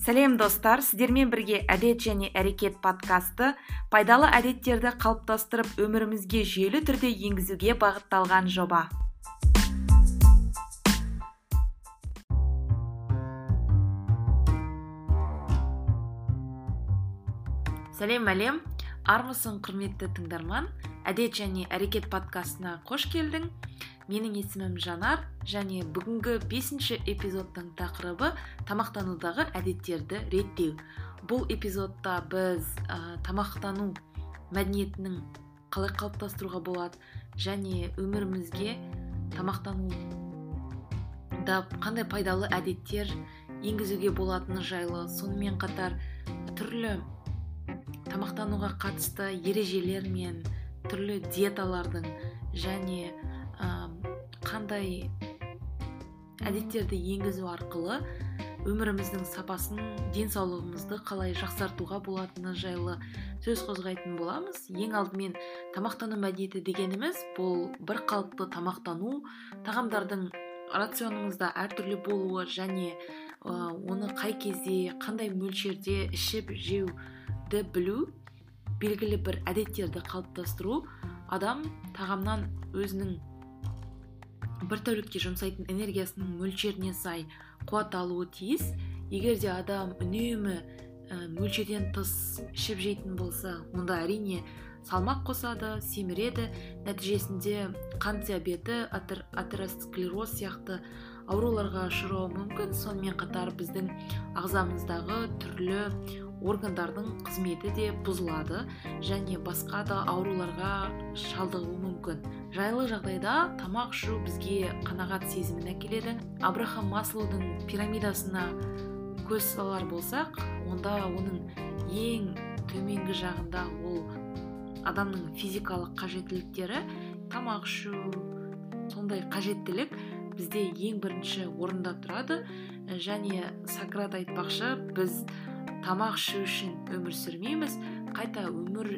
сәлем достар. Сіздермен бірге әдет және әрекет подкасты пайдалы әдеттерді қалыптастырып өмірімізге жүйелі түрде енгізуге бағытталған жоба. Сәлем әлем. Армысың құрметті тыңдарман. Әдет және әрекет подкастына қош келдің. Менің есімім жанар және бүгінгі бесінші эпизодтың тақырыбы тамақтанудағы әдеттерді реттеу. Бұл эпизодта біз ә, тамақтану мәдениетінің қалай қалыптастыруға болады және өмірімізге тамақтануда қандай пайдалы әдеттер енгізуге болатыны жайлы сонымен қатар түрлі тамақтануға қатысты ережелер мен түрлі диеталардың және қандай әдеттерді енгізу арқылы өміріміздің сапасын денсаулығымызды қалай жақсартуға болатыны жайлы сөз қозғайтын боламыз. Ең алдымен тамақтану мәдениеті дегеніміз бұл бір қалыпты тамақтану тағамдардың рационымызда әртүрлі болуы және оны қай кезде қандай мөлшерде ішіп жеуді білу белгілі бір әдеттерді қалыптастыру адам тағамнан өзінің бір тәулікке жұмсайтын энергиясының мөлшеріне сай қуат алуы тиіс. Егер де адам үнемі мөлшерден тыс ішіп жейтін болса онда әрине салмақ қосады семіреді. Нәтижесінде қант диабеті атеросклероз сияқты ауруларға ұшырауы мүмкін. Сонымен қатар біздің ағзамыздағы түрлі органдардың қызметі де бұзылады және басқа да ауруларға шалдығуы мүмкін. Жайлы жағдайда тамақ ішу бізге қанағат сезімін әкеледі. Абрахам маслоудың пирамидасына көз салар болсақ онда оның ең төменгі жағында ол адамның физикалық қажеттіліктері тамақ ішу сондай қажеттілік бізде ең бірінші орында тұрады. Және сократ айтпақшы біз тамақ ішу үшін өмір сүрмейміз қайта өмір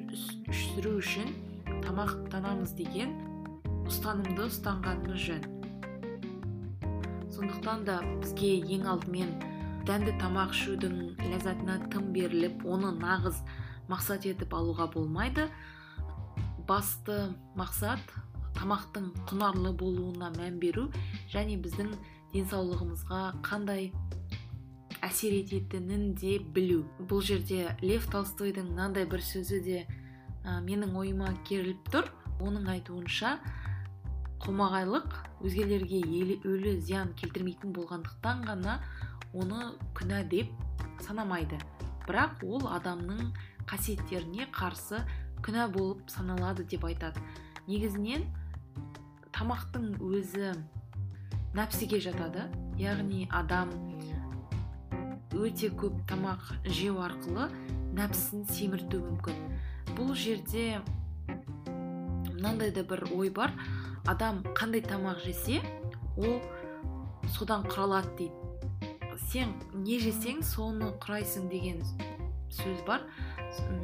сүру үшін тамақтанамыз деген ұстанымды ұстанғанымыз жөн. Сондықтан да бізге ең алдымен дәмді тамақ ішудің ләззатына тым беріліп оны нағыз мақсат етіп алуға болмайды. Басты мақсат тамақтың құнарлы болуына мән беру және біздің денсаулығымызға қандай әсер ететінін де білу. Бұл жерде лев толстойдың мынандай бір сөзі де ә, менің ойыма керіліп тұр. Оның айтуынша қомағайлық өзгелерге өлі зиян келтірмейтін болғандықтан ғана оны күнә деп санамайды. Бірақ ол адамның қасиеттеріне қарсы күнә болып саналады деп айтады. Негізінен тамақтың өзі нәпсіге жатады. Яғни адам өте көп тамақ жеу арқылы нәпсісін семіртуі мүмкін. Бұл жерде мынандай да бір ой бар. Адам қандай тамақ жесе ол содан құралады дейді. Сен не жесең соны құрайсың деген сөз бар.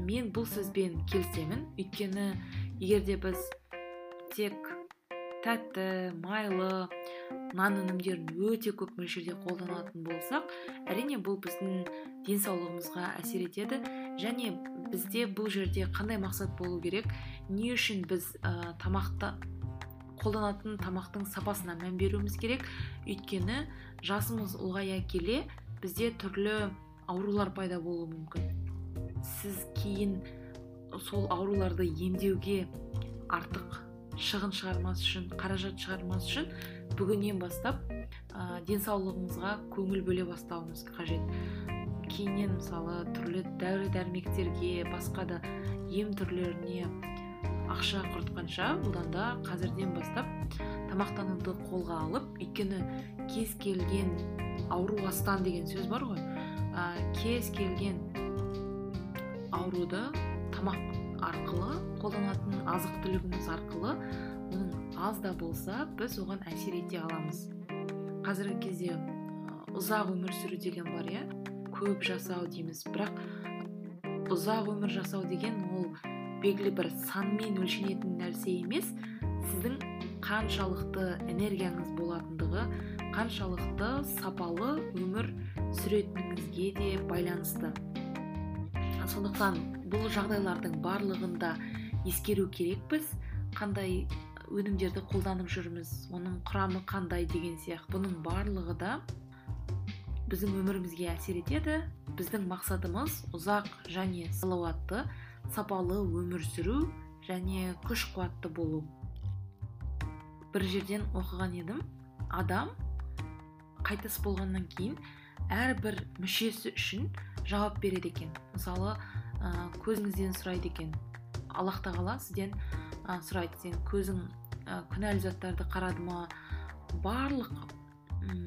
Мен бұл сөзбен келісемін. Өйткені егер де біз тек тәтті майлы нан өнімдерін өте көп мөлшерде қолданатын болсақ әрине бұл біздің денсаулығымызға әсер етеді. Және бізде бұл жерде қандай мақсат болу керек? Не үшін біз ә, тамақта қолданатын тамақтың сапасына мән беруіміз керек? Өйткені жасымыз ұлғая келе бізде түрлі аурулар пайда болуы мүмкін. Сіз кейін сол ауруларды емдеуге артық шығын шығармас үшін қаражат шығармас үшін бүгіннен бастап ә, денсаулығымызға көңіл бөле бастауымыз қажет. Кейіннен мысалы түрлі дәрі дәрмектерге басқа да ем түрлеріне ақша құртқанша одан да қазірден бастап тамақтануды қолға алып өйткені кез келген ауру астан деген сөз бар ғой. Ә, кез келген ауруды тамақ арқылы қолданатын азық түлігіміз арқылы аз да болса біз оған әсер ете аламыз. Қазіргі кезде ұзақ өмір сүру деген бар иә? Көп жасау дейміз. Бірақ ұзақ өмір жасау деген ол белгілі бір санмен өлшенетін нәрсе емес сіздің қаншалықты энергияңыз болатындығы қаншалықты сапалы өмір сүретіңізге де байланысты. Сондықтан бұл жағдайлардың барлығында ескеру керекпіз. Қандай өнімдерді қолданып жүрміз оның құрамы қандай деген сияқты бұның барлығы да біздің өмірімізге әсер етеді. Біздің мақсатымыз ұзақ және салауатты сапалы өмір сүру және күш қуатты болу. Бір жерден оқыған едім. Адам қайтыс болғаннан кейін әрбір мүшесі үшін жауап береді екен. Мысалы ә, көзіңізден сұрайды екен. Аллах тағала сізден ә, сұрайды сен көзің ә, күнәлі заттарды қарады ма? Барлық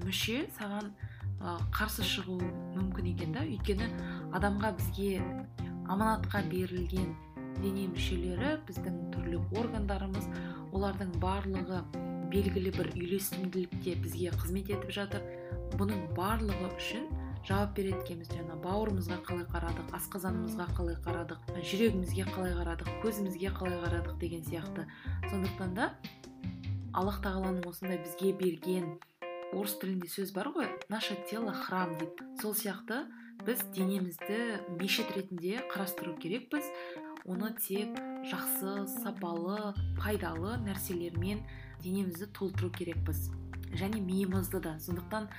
мүше саған ә, қарсы шығуы мүмкін екен да. Өйткені адамға бізге аманатқа берілген дене мүшелері біздің түрлі органдарымыз олардың барлығы белгілі бір үйлесімділікте бізге қызмет етіп жатыр. Бұның барлығы үшін жауап береді екенбіз. Жаңа бауырымызға қалай қарадық асқазанымызға қалай қарадық жүрегімізге қалай қарадық көзімізге қалай қарадық деген сияқты. Сондықтан да аллах тағаланың осындай бізге берген орыс тілінде сөз бар ғой наше тело храм дейді сол сияқты біз денемізді мешіт ретінде қарастыру керекпіз. Оны тек жақсы сапалы пайдалы нәрселермен денемізді толтыру керекпіз. Және миымызды да. Сондықтан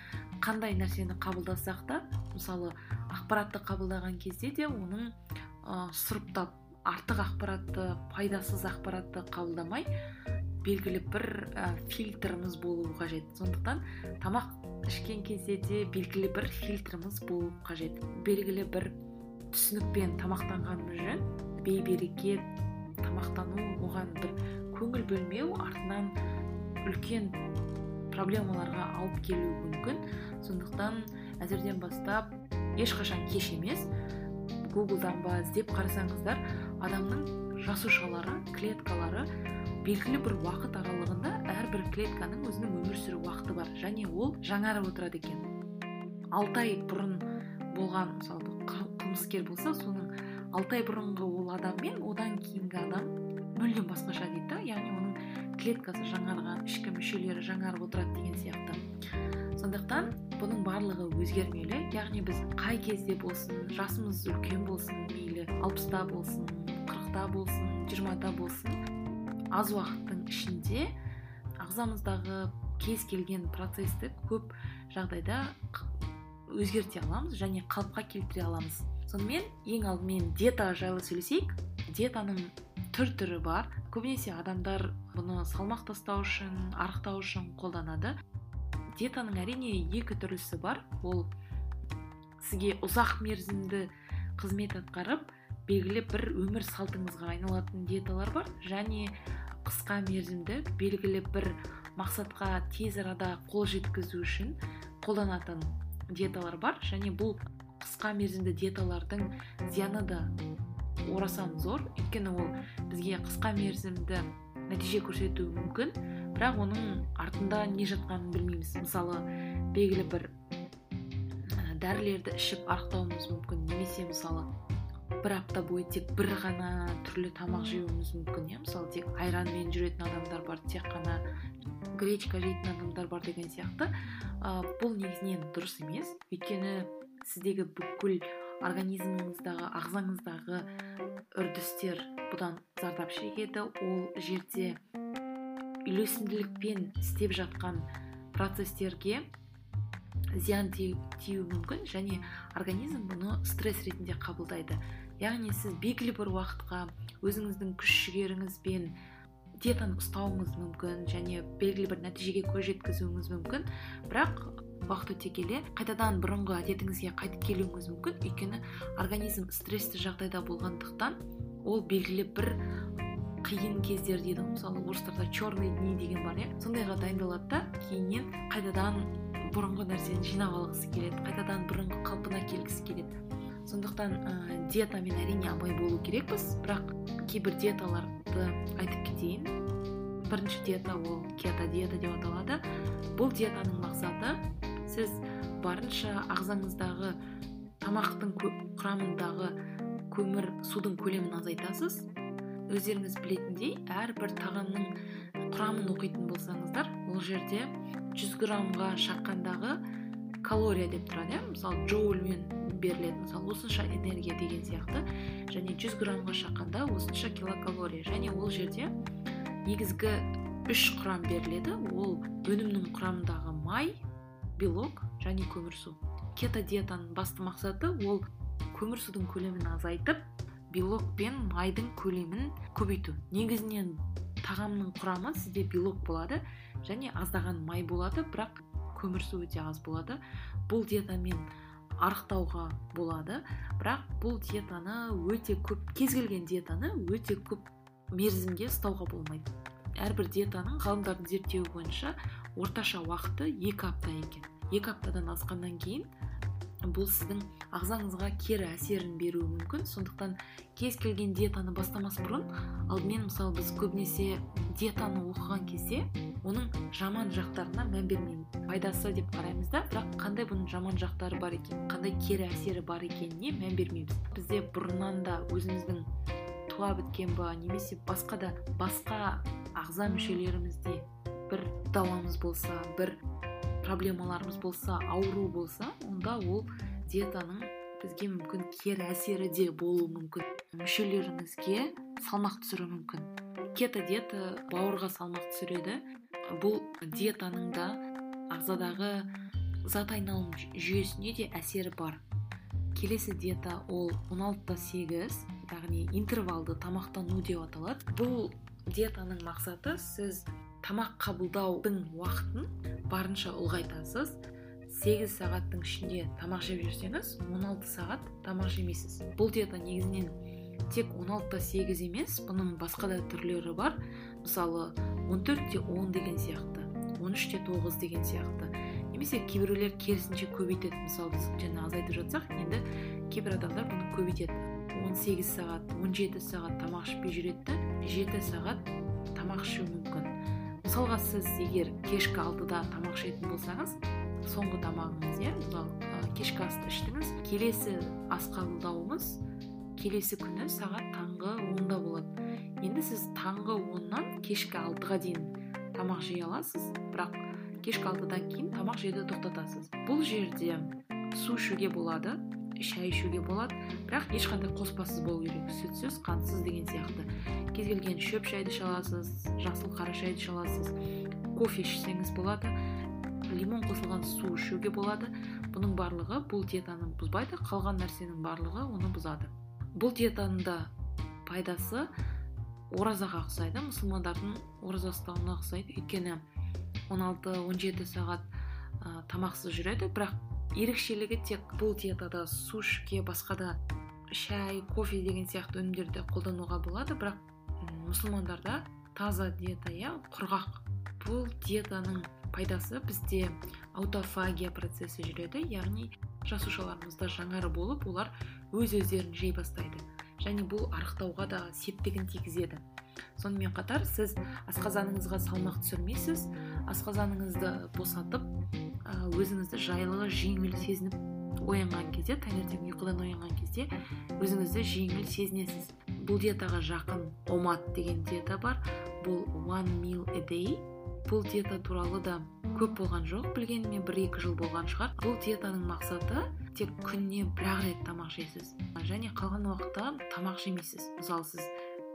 қандай нәрсені қабылдасақ та мысалы ақпаратты қабылдаған кезде де оның ә, сұрыптап артық ақпаратты пайдасыз ақпаратты қабылдамай белгілі бір ә, фильтріміз болуы қажет. Сондықтан тамақ ішкен кезде де белгілі бір фильтріміз болу қажет. Белгілі бір түсінікпен тамақтанғанымыз жөн бейберекет тамақтану оған бір көңіл бөлмеу артынан үлкен проблемаларға алып келуі мүмкін. Сондықтан әзірден бастап ешқашан кеш емес гуглдан ба іздеп қарасаңыздар адамның жасушалары клеткалары белгілі бір уақыт аралығында әрбір клетканың өзінің өмір сүру уақыты бар. Және ол жаңарып отырады екен. Алты ай бұрын болған мысалы қылмыскер болса соның алты ай бұрынғы ол адаммен одан кейінгі адам мүлдем басқаша дейді да? яғни оның клеткасы жаңарған ішкі мүшелері жаңарып отырады деген сияқты. Сондықтан бұның барлығы өзгермелі. Яғни біз қай кезде болсын жасымыз үлкен болсын мейлі алпыста болсын қырықта болсын жиырмада болсын аз уақыттың ішінде ағзамыздағы кез келген процесті көп жағдайда өзгерте аламыз және қалыпқа келтіре аламыз. Сонымен ең алдымен диета жайлы сөйлесейік. Диетаның түр түрі бар. Көбінесе адамдар бұны салмақ тастау үшін арықтау үшін қолданады. Диетаның әрине екі түрлісі бар. Ол сізге ұзақ мерзімді қызмет атқарып белгілі бір өмір салтыңызға айналатын диеталар бар. Және қысқа мерзімді белгілі бір мақсатқа тез арада қол жеткізу үшін қолданатын диеталар бар. Және бұл қысқа мерзімді диеталардың зияны да орасан зор. Өйткені ол бізге қысқа мерзімді нәтиже көрсетуі мүмкін. Бірақ оның артында не жатқанын білмейміз. Мысалы белгілі бір дәрілерді ішіп арықтауымыз мүмкін. Немесе мысалы бір апта бойы тек бір ғана түрлі тамақ жеуіміз мүмкін иә? Мысалы тек айранмен жүретін адамдар бар тек қана гречка жейтін адамдар бар деген сияқты. Ә, бұл негізінен дұрыс емес. Өйткені сіздегі бүкіл организміңіздағы ағзаңыздағы үрдістер бұдан зардап шегеді. Ол жерде үйлесімділікпен істеп жатқан процестерге зиян тиюі мүмкін және организм бұны стресс ретінде қабылдайды. Яғни сіз белгілі бір уақытқа өзіңіздің күш жігеріңізбен диетаны ұстауыңыз мүмкін және белгілі бір нәтижеге көз жеткізуіңіз мүмкін. Бірақ уақыт өте келе. Қайтадан бұрынғы әдетіңізге қайтып келуіңіз мүмкін. Өйткені организм стрессті жағдайда болғандықтан ол белгілі бір қиын кездер дейді. Мысалы орыстарда черный дни деген бар иә? Сондайға дайындалады да кейіннен қайтадан бұрынғы нәрсені жинап алғысы келеді қайтадан бұрынғы қалпына келгісі келеді. Сондықтан ә, диетамен әрине абай болу керекпіз. Бірақ кейбір диеталарды айтып кетейін. Бірінші диета ол кето диета деп аталады. Бұл диетаның мақсаты сіз барынша ағзаңыздағы тамақтың құрамындағы көмір судың көлемін азайтасыз. Өздеріңіз білетіндей әрбір тағамның құрамын оқитын болсаңыздар ол жерде 100 граммға шаққандағы калория деп тұрады иә? Мысалы джоульмен беріледі мысалы осынша энергия деген сияқты. Және 100 граммға шаққанда осынша килокалория. Және ол жерде негізгі үш құрам беріледі. Ол өнімнің құрамындағы май белок және көмірсу кето диетаның басты мақсаты ол көмірсудың көлемін азайтып белок пен майдың көлемін көбейту. Негізінен тағамның құрамы сізде белок болады және аздаған май болады бірақ көмірсу өте аз болады. Бұл диетамен арықтауға болады бірақ бұл диетаны өте көп кез келген диетаны өте көп мерзімге ұстауға болмайды. Әрбір диетаның ғалымдардың зерттеуі бойынша орташа уақыты екі апта екен. Екі аптадан асқаннан кейін бұл сіздің ағзаңызға кері әсерін беруі мүмкін. Сондықтан кез келген диетаны бастамас бұрын алдымен мысалы біз көбінесе диетаны оқыған кезде оның жаман жақтарына мән бермейміз пайдасы деп қараймыз да бірақ қандай бұның жаман жақтары бар екен қандай кері әсері бар екеніне мән бермейміз. Бізде бұрыннан да өзіміздің туа біткен ба немесе басқа да басқа ағза мүшелерімізде бір дауамыз болса бір проблемаларымыз болса ауру болса онда ол диетаның бізге мүмкін кері әсері де болуы мүмкін. Мүшелеріңізге салмақ түсіруі мүмкін. Кето диета бауырға салмақ түсіреді. Бұл диетаның да ағзадағы зат айналым жүйесіне де әсері бар. Келесі диета ол 16 8 яғни интервалды тамақтану деп аталады. Бұл диетаның мақсаты сіз тамақ қабылдаудың уақытын барынша ұлғайтасыз. 8 сағаттың ішінде тамақ жеп жүрсеңіз 16 сағат тамақ жемейсіз. Бұл диета негізінен тек 16 8 емес бұның басқа да түрлері бар. Мысалы 14 10 деген сияқты 13 9 деген сияқты. Немесе кейбіреулер керісінше көбейтеді. Мысалы біз жаңа азайтып жатсақ енді кейбір адамдар бұны көбейтеді. 18 сағат 17 сағат тамақ ішпей жүреді да 7 сағат тамақ ішу мүмкін. Мысалға сіз егер кешкі алтыда тамақ ішетін болсаңыз соңғы тамағыңыз иә кешкі асты іштіңіз келесі ас қабылдауыңыз келесі күні сағат таңғы онда болады. Енді сіз таңғы оннан кешкі алтыға дейін тамақ жей аласыз бірақ кешкі алтыдан кейін тамақ жеуді тоқтатасыз. Бұл жерде су ішуге болады шай ішуге болады. Бірақ ешқандай қоспасыз болу керек. Сүтсіз қантсыз деген сияқты. Кез келген шөп шайды іше аласыз жасыл қара шайды іше аласыз кофе ішсеңіз болады лимон қосылған су ішуге болады. Бұның барлығы бұл диетаны бұзбайды. Қалған нәрсенің барлығы оны бұзады. Бұл диетаның да пайдасы оразаға ұқсайды мұсылмандардың ораза ұстауына ұқсайды. Өйткені 16-17 сағат ә, тамақсыз жүреді. Бірақ ерекшелігі тек бұл диетада су ішуге басқа да шай кофе деген сияқты өнімдерді қолдануға болады. Бірақ мұсылмандарда таза диета иә құрғақ. Бұл диетаның пайдасы бізде аутофагия процесі жүреді яғни жасушаларымызда жаңары болып олар өз өздерін жей бастайды және бұл арықтауға да септігін тигізеді. Сонымен қатар сіз асқазаныңызға салмақ түсірмейсіз асқазаныңызды босатып өзіңізді жайлы жеңіл сезініп оянған кезде таңертең ұйқыдан оянған кезде өзіңізді жеңіл сезінесіз. Бұл диетаға жақын омат деген диета бар. Бұл one meal a day. Бұл диета туралы да көп болған жоқ білгеніме бір екі жыл болған шығар. Бұл диетаның мақсаты тек күніне бір ақ рет тамақ жейсіз. Және қалған уақытта тамақ жемейсіз. Мысалы сіз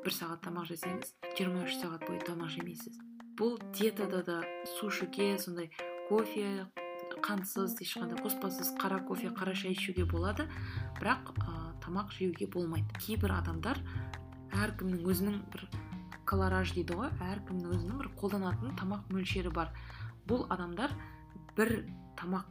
бір сағат тамақ жесеңіз 23 сағат бойы тамақ жемейсіз. Бұл диетада да су ішуге сондай кофе қантсыз ешқандай қоспасыз қара кофе қара шай ішуге болады. Бірақ ә, тамақ жеуге болмайды. Кейбір адамдар әркімнің өзінің бір колораж дейді ғой әркімнің өзінің бір қолданатын тамақ мөлшері бар. Бұл адамдар бір тамақ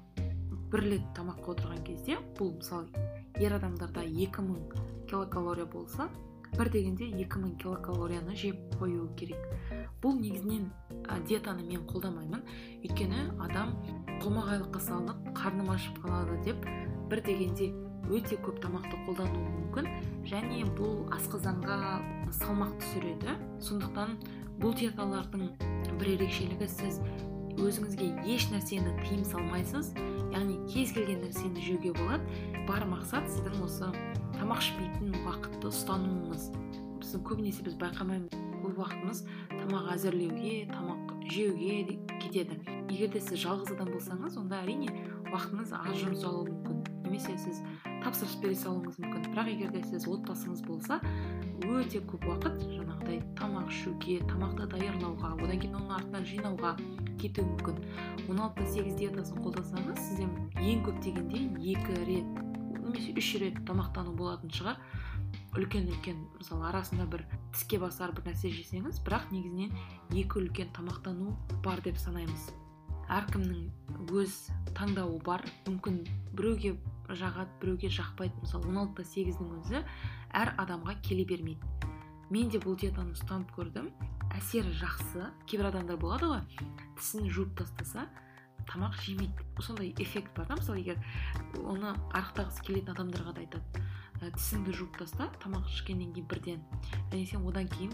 бір рет тамаққа отырған кезде бұл мысалы ер адамдарда 2000 килокалория болса бір дегенде 2000 килокалорияны жеп қою керек. Бұл негізінен диетаны мен қолдамаймын. Өйткені адам қомағайлыққа салынып қарным ашып қалады деп бір дегенде өте көп тамақты қолдануы мүмкін. Және бұл асқазанға салмақ түсіреді. Сондықтан бұл диеталардың бір ерекшелігі сіз өзіңізге еш нәрсені тыйым салмайсыз. Яғни кез келген нәрсені жеуге болады. Бар мақсат сіздің осы тамақ ішпейтін уақытты ұстануыңыз біздің көбінесе біз байқамаймыз көп уақытымыз тамақ әзірлеуге тамақ жеуге кетеді. Егер де сіз жалғыз адам болсаңыз онда әрине уақытыңыз аз жұмсалуы мүмкін. Немесе сіз тапсырыс бере салуыңыз мүмкін. Бірақ егер де сіз отбасыңыз болса өте көп уақыт жаңағыдай тамақ ішуге тамақты даярлауға одан кейін оның артынан жинауға кетуі мүмкін. он алты сегіз диетасын қолдансаңыз сізде ең көп дегенде екі рет немесе үш рет тамақтану болатын шығар. Үлкен үлкен мысалы арасында бір тіске басар бір нәрсе жесеңіз бірақ негізінен екі үлкен тамақтану бар деп санаймыз. Әркімнің өз таңдауы бар. Мүмкін біреуге жағады біреуге жақпайды. Мысалы он алты сегіздің өзі әр адамға келе бермейді. Мен де бұл диетаны ұстанып көрдім. Әсері жақсы. Кейбір адамдар болады ғой тісін жуып тастаса тамақ жемейді. Сондай эффект бар да мысалы егер оны арықтағысы келетін адамдарға да айтады. Ә, тісіңді жуып таста тамақ ішкеннен кейін бірден. Және сен одан кейін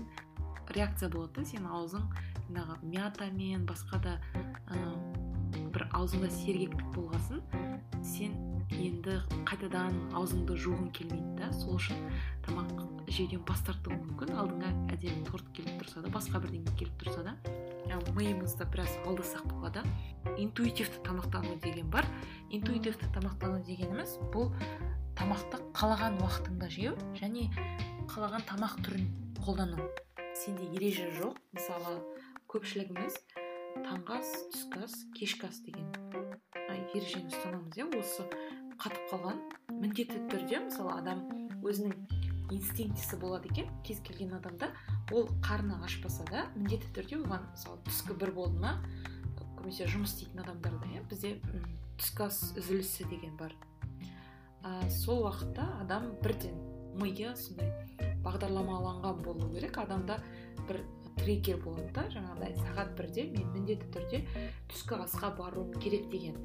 реакция болады да сенің аузың жаңағы мятамен басқа да ә, бір аузыңда сергектік болғасын сен енді қайтадан аузыңды жуғың келмейді да. Сол үшін тамақ жеуден бас тартуы мүмкін. Алдыңа әдемі торт келіп тұрса да басқа бірдеңе келіп тұрса да. Миымызды біраз алдасақ болады. Интуитивті тамақтану деген бар. Интуитивті тамақтану дегеніміз бұл тамақты қалаған уақытыңда жеу және қалаған тамақ түрін қолдану. Сенде ереже жоқ. Мысалы көпшілігіміз таңғы ас түскі ас кешкі ас деген ережені ұстанамыз иә. Осы қатып қалған міндетті түрде мысалы адам өзінің инстинктісі болады екен. Кез келген адамда ол қарны ашпаса да міндетті түрде оған мысалы түскі бір болды ма көбінесе жұмыс істейтін адамдарда иә бізде түскі ас үзілісі деген бар. Ә, сол уақытта адам бірден миы сондай бағдарламаланған болу керек. Адамда бір триггер болады да жаңағыдай сағат бірде мен міндетті түрде түскі асқа баруым керек деген.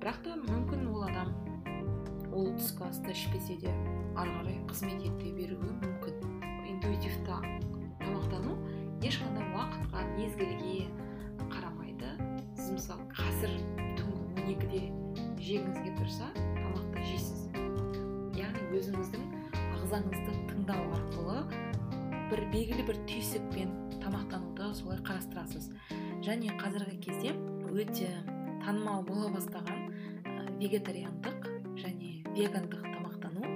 Бірақ та мүмкін ол адам ол түскі асты ішпесе де ары қарай қызмет ете беруі мүмкін. Интуитивті тамақтану ешқандай уақытқа мезгілге қарамайды. Сіз мысалы қазір түнгі он екіде жегіңіз келіп тұрса тамақты жейсіз. Яғни өзіңіздің ағзаңызды тыңдау арқылы бір белгілі бір түйсікпен тамақтануды солай қарастырасыз. Және қазіргі кезде өте танымал бола бастаған вегетариандық және вегандық тамақтану.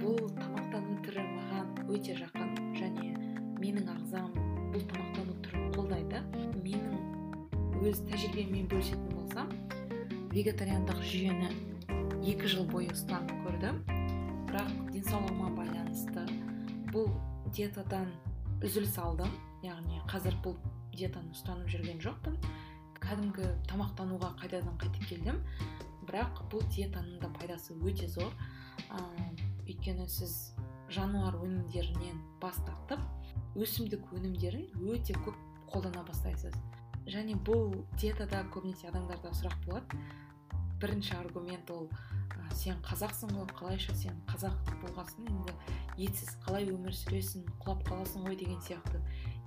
Бұл тамақтану түрі маған өте бөлісетін болсам вегетариандық жүйені екі жыл бойы ұстанып көрдім. Бірақ денсаулығыма байланысты бұл диетадан үзіліс алдым яғни қазір бұл диетаны ұстанып жүрген жоқпын. Кәдімгі тамақтануға қайтадан қайтып келдім. Бірақ бұл диетаның да пайдасы өте зор. Ә, өйткені сіз жануар өнімдерінен бас тартып өсімдік өнімдерін өте көп қолдана бастайсыз. Және бұл диетада көбінесе адамдарда сұрақ болады. Бірінші аргумент ол ә, сен қазақсың ғой қалайша сен қазақ болғасын енді етсіз қалай өмір сүресің құлап қаласың ғой деген сияқты.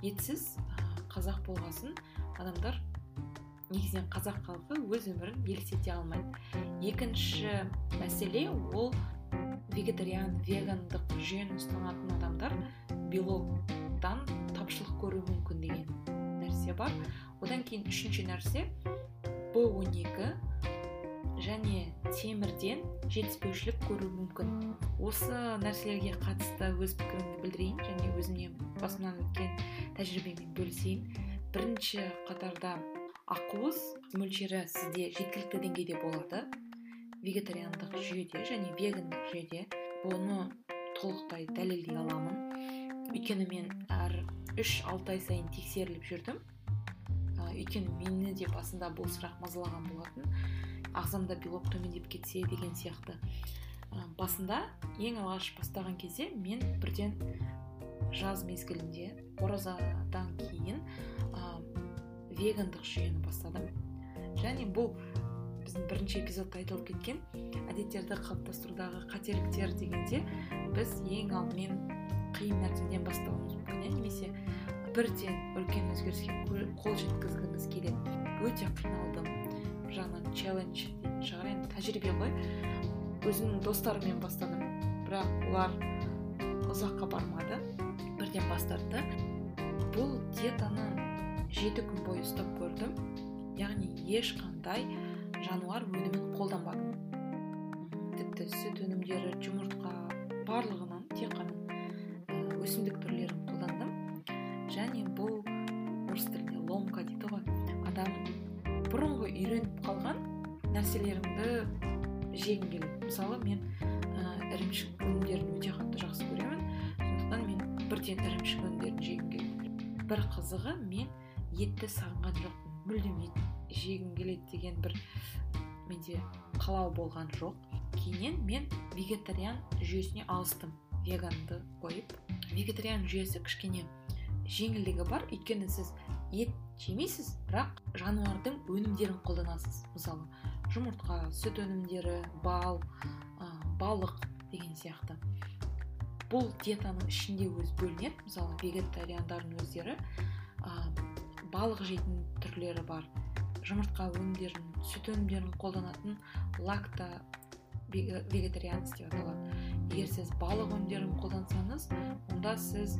Етсіз ә, қазақ болғасын адамдар негізінен қазақ халқы өз өмірін елестете алмайды. Екінші мәселе ол вегетариан вегандық жүйені ұстанатын адамдар белоктан тапшылық көруі мүмкін деген нәрсе бар. Одан кейін үшінші нәрсе б 12 және темірден жетіспеушілік көру мүмкін. Осы нәрселерге қатысты өз пікірімді білдірейін және өзімнен басымнан өткен тәжірибемен бөлісейін. Бірінші қатарда ақуыз мөлшері сізде жеткілікті деңгейде болады. Вегетариандық жүйеде және вегандық жүйеде оны толықтай дәлелдей аламын. Өйткені мен әр үш алты ай сайын тексеріліп жүрдім. Өйткені мені де басында бұл сұрақ мазалаған болатын. Ағзамда белок төмендеп кетсе деген сияқты. Басында ең алғаш бастаған кезде мен бірден жаз мезгілінде оразадан кейін вегандық жүйені бастадым. Және бұл біздің бірінші эпизодта айтылып кеткен әдеттерді қалыптастырудағы қателіктер дегенде біз ең алдымен қиын нәрседен бастауымыз мүмкін иә немесе бірден үлкен өзгеріске қол жеткізгіміз келеді. Өте қиналдым бір жағынан челлендж дейтін шығар. Енді тәжірибе ғой. Өзімнің достарыммен бастадым бірақ олар ұзаққа бармады. Бірден бас тартты бұл диетаны жеті күн бойы ұстап көрдім. Яғни ешқандай жануар өнімін қолданбадым. Тіпті сүт өнімдері жұмыртқа қалау болған жоқ. Кейіннен мен вегетариан жүйесіне ауыстым веганды қойып. Вегетариан жүйесі кішкене жеңілдігі бар. Өйткені сіз ет жемейсіз бірақ жануардың өнімдерін қолданасыз. Мысалы жұмыртқа сүт өнімдері бал ә, балық деген сияқты. Бұл диетаның ішінде өзі бөлінеді. Мысалы вегетариандардың өздері ә, балық жейтін түрлері бар. Жұмыртқа өнімдерін сүт өнімдерін қолданатын лакта вегетарианец деп аталады. Егер сіз балық өнімдерін қолдансаңыз онда сіз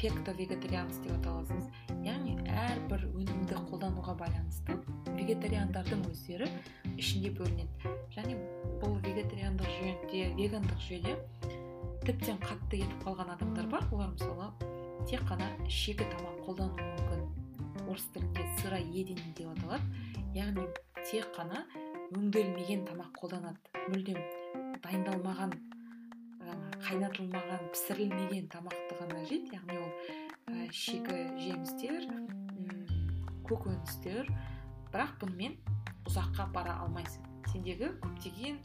пекто вегетарианец деп аталасыз. Яғни әрбір өнімді қолдануға байланысты вегетариандардың өздері ішінде бөлінеді. Және бұл вегетариандық жүйеде вегандық жүйеде тіптен қатты кетіп қалған адамдар бар. Олар мысалы тек қана шикі тамақ қолдануы мүмкін. Орыс тілінде сыроедение деп аталады. Яғни тек қана өңделмеген тамақ қолданады. Мүлдем дайындалмаған қайнатылмаған пісірілмеген тамақты ғана жейді. Яғни ол ә, шикі жемістер көкөністер. Бірақ бұнымен ұзаққа бара алмайсың. Сендегі көптеген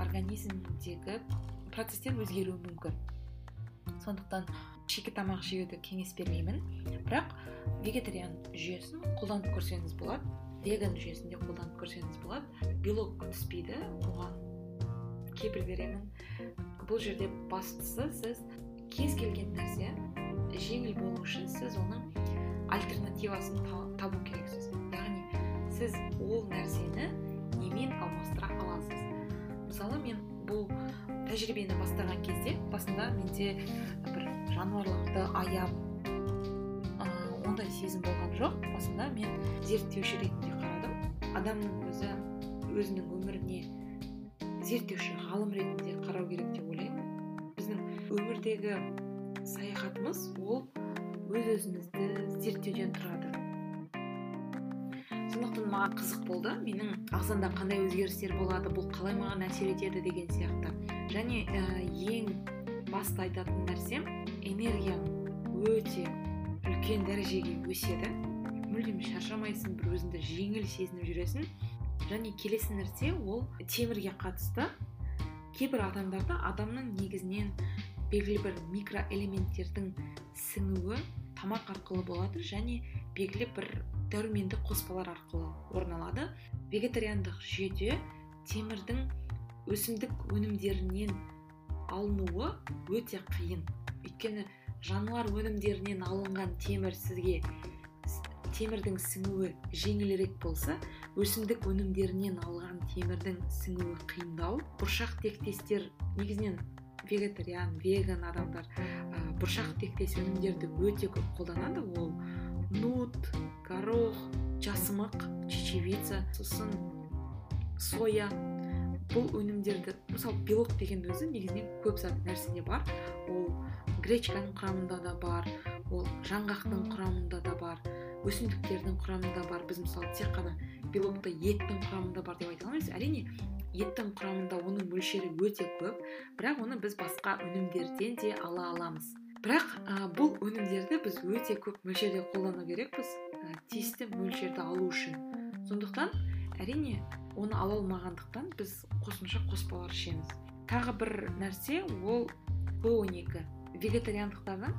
организмдегі процестер өзгеруі мүмкін. Сондықтан шикі тамақ жеуді кеңес бермеймін. Бірақ вегетариан жүйесін қолданып көрсеңіз болады. Веган жүйесінде қолданып көрсеңіз болады. Белок түспейді. Оған кепіл беремін. Бұл жерде бастысы сіз кез келген нәрсе жеңіл болу үшін сіз оның альтернативасын табу керексіз. Яғни сіз ол нәрсені немен алмастыра аласыз? Мысалы мен бұл тәжірибені бастаған кезде басында менде бір жануарларды аяп ә, ондай сезім болған жоқ. Басында мен зерттеуші ретінде қарадым. Адамның өзі өзінің өміріне зерттеуші ғалым ретінде қарау керек деп ойлаймын. Біздің өмірдегі саяхатымыз ол өз өзімізді зерттеуден тұрады. Сондықтан маған қызық болды. Менің ағзамда қандай өзгерістер болады бұл қалай маған әсер етеді деген сияқты. Және ә, ең басты айтатын нәрсем энергияң өте үлкен дәрежеге өседі. Мүлдем шаршамайсың бір өзіңді жеңіл сезініп жүресің. Және келесі нәрсе ол темірге қатысты. Кейбір адамдарда адамның негізінен белгілі бір микроэлементтердің сіңуі тамақ арқылы болады және белгілі бір дәрумендік қоспалар арқылы орын алады вегетариандық жүйеде темірдің өсімдік өнімдерінен алынуы өте қиын. Өйткені жануар өнімдерінен алынған темір сізге темірдің сіңуі жеңілірек болса өсімдік өнімдерінен алған темірдің сіңуі қиындау. Бұршақ тектестер негізінен вегетариан веган адамдар ә, бұршақ тектес өнімдерді өте көп қолданады. Ол нут горох жасымық чечевица сосын соя. Бұл өнімдерді мысалы белок деген өзі негізінен көп зат нәрседе бар. Ол гречканың құрамында да бар ол жаңғақтың құрамында да бар өсімдіктердің құрамында бар. Біз мысалы тек қана белокты еттің құрамында бар деп айта алмаймыз. Әрине еттің құрамында оның мөлшері өте көп бірақ оны біз басқа өнімдерден де ала аламыз. Бірақ ә, бұл өнімдерді біз өте көп мөлшерде қолдану керекпіз ә, тиісті мөлшерді алу үшін. Сондықтан әрине оны ала алмағандықтан біз қосымша қоспалар ішеміз. Тағы бір нәрсе ол он екі. Вегетариандықтардың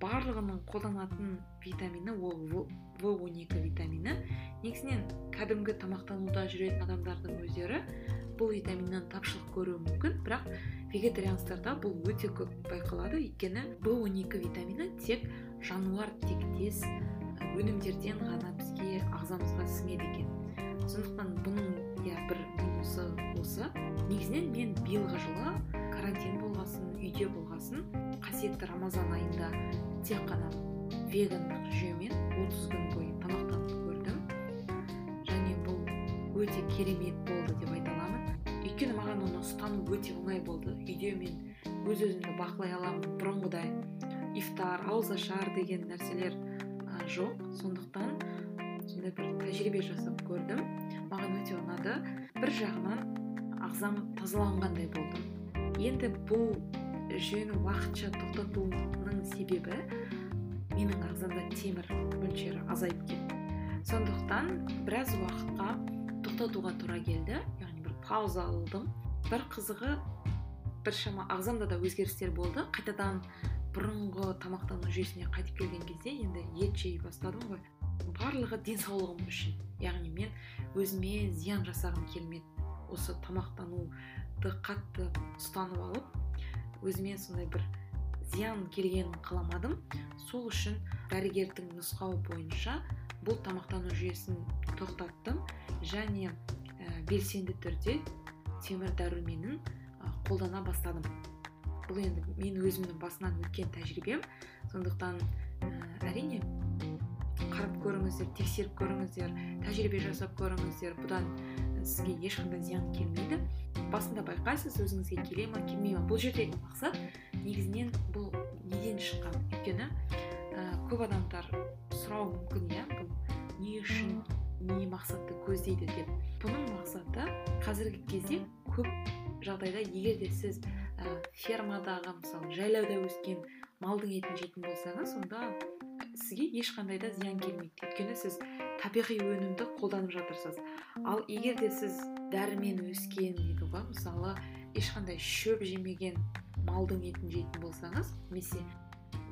барлығының қолданатын витамині ол в он екі витамині. Негізінен кәдімгі тамақтануда жүретін адамдардың өздері бұл витаминнен тапшылық көруі мүмкін бірақ вегетарианецтарда бұл өте көп байқалады. Өйткені в он екі витамині тек жануар тектес өнімдерден ғана бізге ағзамызға сіңеді екен. Сондықтан бұның иә бір минусы осы. Негізінен мен биылғы жылы карантин болғасын үйде болғасын қасиетті рамазан айында тек қана вегандық жүйемен 30 күн бойы тамақтанып көрдім. Және бұл өте керемет болды деп айта аламын. Өйткені маған оны ұстану өте оңай болды. Үйде мен өз өзімді бақылай аламын. Бұрынғыдай ифтар ауызашар деген нәрселер жоқ. Сондықтан сондай бір тәжірибе жасап көрдім. Маған өте ұнады. Бір жағынан ағзам тазаланғандай болдым. Енді бұл жүйені уақытша тоқтатуның себебі менің ағзамда темір мөлшері азайып кетті. Сондықтан біраз уақытқа тоқтатуға тура келді. Яғни бір пауза алдым. Бір қызығы біршама ағзамда да өзгерістер болды. Қайтадан бұрынғы тамақтану жүйесіне қайтып келген кезде енді ет жей бастадым ғой. Барлығы денсаулығым үшін. Яғни мен өзіме зиян жасағым келмеді осы тамақтануды қатты ұстанып алып өзіме сондай бір зиян келгенін қаламадым. Сол үшін дәрігердің нұсқауы бойынша бұл тамақтану жүйесін тоқтаттым. Және ә, белсенді түрде темір дәруменін қолдана бастадым. Бұл енді мен өзімнің басынан өткен тәжірибем. Сондықтан ә, әрине қарап көріңіздер тексеріп көріңіздер тәжірибе жасап көріңіздер. Бұдан сізге ешқандай зиян келмейді. Басында байқайсыз өзіңізге келе ма келмей ма бұл жердегі мақсат негізінен бұл неден шыққан? Өйткені ә, көп адамдар сұрауы мүмкін иә? Бұл не үшін не мақсатты көздейді деп. Бұның мақсаты қазіргі кезде көп жағдайда егер де сіз ә, фермадағы мысалы жайлауда өскен малдың етін жейтін болсаңыз онда сізге ешқандай да зиян келмейді. Өйткені сіз табиғи өнімді қолданып жатырсыз. Ал егер де сіз дәрімен өскен дейді ғой мысалы ешқандай шөп жемеген малдың етін жейтін болсаңыз немесе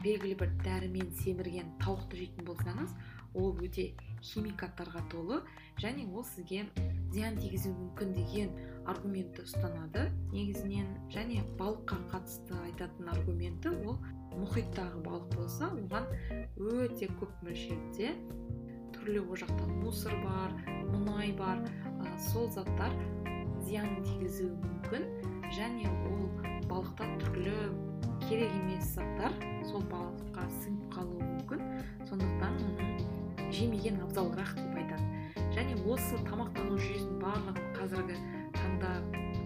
белгілі бір дәрімен семірген тауықты жейтін болсаңыз ол өте химикаттарға толы және ол сізге зиян тигізуі мүмкін деген аргументті ұстанады. Негізінен және балыққа қатысты айтатын аргументі ол мұхиттағы балық болса оған өте көп мөлшерде түрлі ол жақта мусор бар мұнай бар ә, сол заттар зиян тигізуі мүмкін. Және ол балықта түрлі керек емес заттар сол балыққа сіңіп қалуы мүмкін. Сондықтан оны жемеген абзалырақ деп айтады. Және осы тамақтану жүйесінің барлығын қазіргі таңда